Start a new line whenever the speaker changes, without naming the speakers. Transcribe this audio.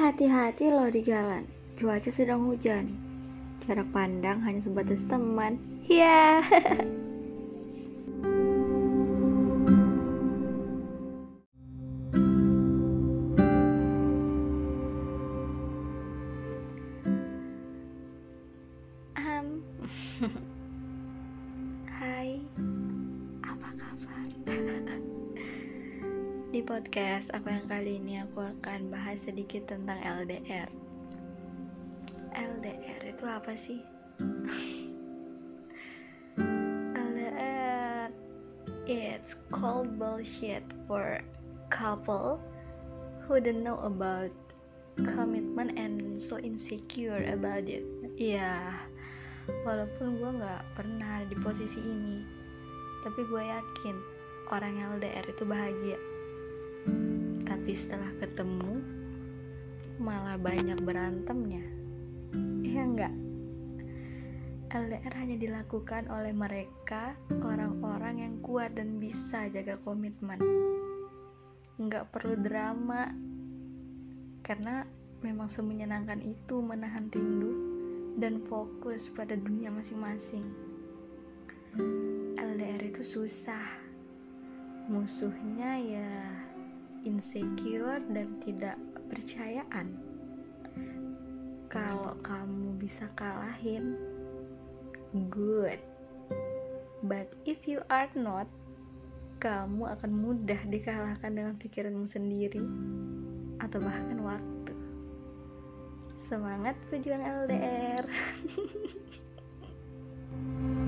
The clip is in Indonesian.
hati-hati loh di jalan. Cuaca sedang hujan. Jarak pandang hanya sebatas teman. Ya. Um, Di podcast aku yang kali ini aku akan bahas sedikit tentang LDR. LDR itu apa sih? LDR it's called bullshit for couple who don't know about commitment and so insecure about it. Iya, walaupun gue nggak pernah di posisi ini, tapi gue yakin orang LDR itu bahagia. Tapi setelah ketemu, malah banyak berantemnya. Iya enggak? LDR hanya dilakukan oleh mereka orang-orang yang kuat dan bisa jaga komitmen. Nggak perlu drama, karena memang semenyenangkan itu menahan rindu dan fokus pada dunia masing-masing. LDR itu susah. Musuhnya ya insecure dan tidak percayaan. Kalau kamu bisa kalahin, good. But if you are not, kamu akan mudah dikalahkan dengan pikiranmu sendiri atau bahkan waktu. Semangat pejuang LDR.